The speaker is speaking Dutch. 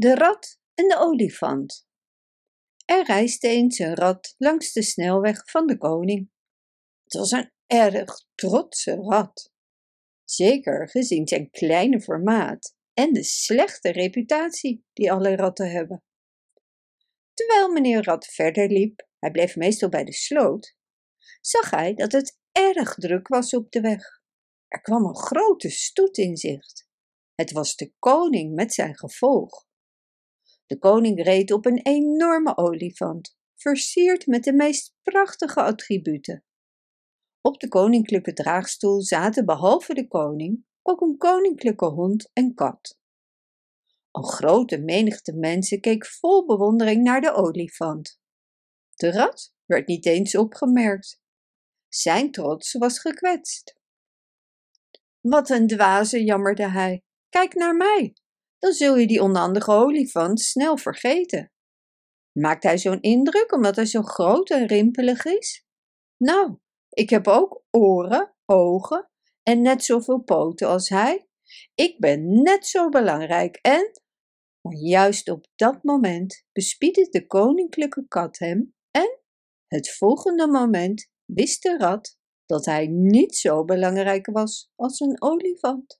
De rat en de olifant. Er reisde eens een rat langs de snelweg van de koning. Het was een erg trotse rat. Zeker gezien zijn kleine formaat en de slechte reputatie die alle ratten hebben. Terwijl meneer Rat verder liep, hij bleef meestal bij de sloot, zag hij dat het erg druk was op de weg. Er kwam een grote stoet in zicht. Het was de koning met zijn gevolg. De koning reed op een enorme olifant, versierd met de meest prachtige attributen. Op de koninklijke draagstoel zaten behalve de koning ook een koninklijke hond en kat. Een grote menigte mensen keek vol bewondering naar de olifant. De rat werd niet eens opgemerkt. Zijn trots was gekwetst. Wat een dwaze, jammerde hij. Kijk naar mij, dan zul je die onhandige olifant snel vergeten. Maakt hij zo'n indruk omdat hij zo groot en rimpelig is? Nou, ik heb ook oren, ogen en net zoveel poten als hij. Ik ben net zo belangrijk en. Juist op dat moment bespiedde de koninklijke kat hem en het volgende moment wist de rat dat hij niet zo belangrijk was als een olifant.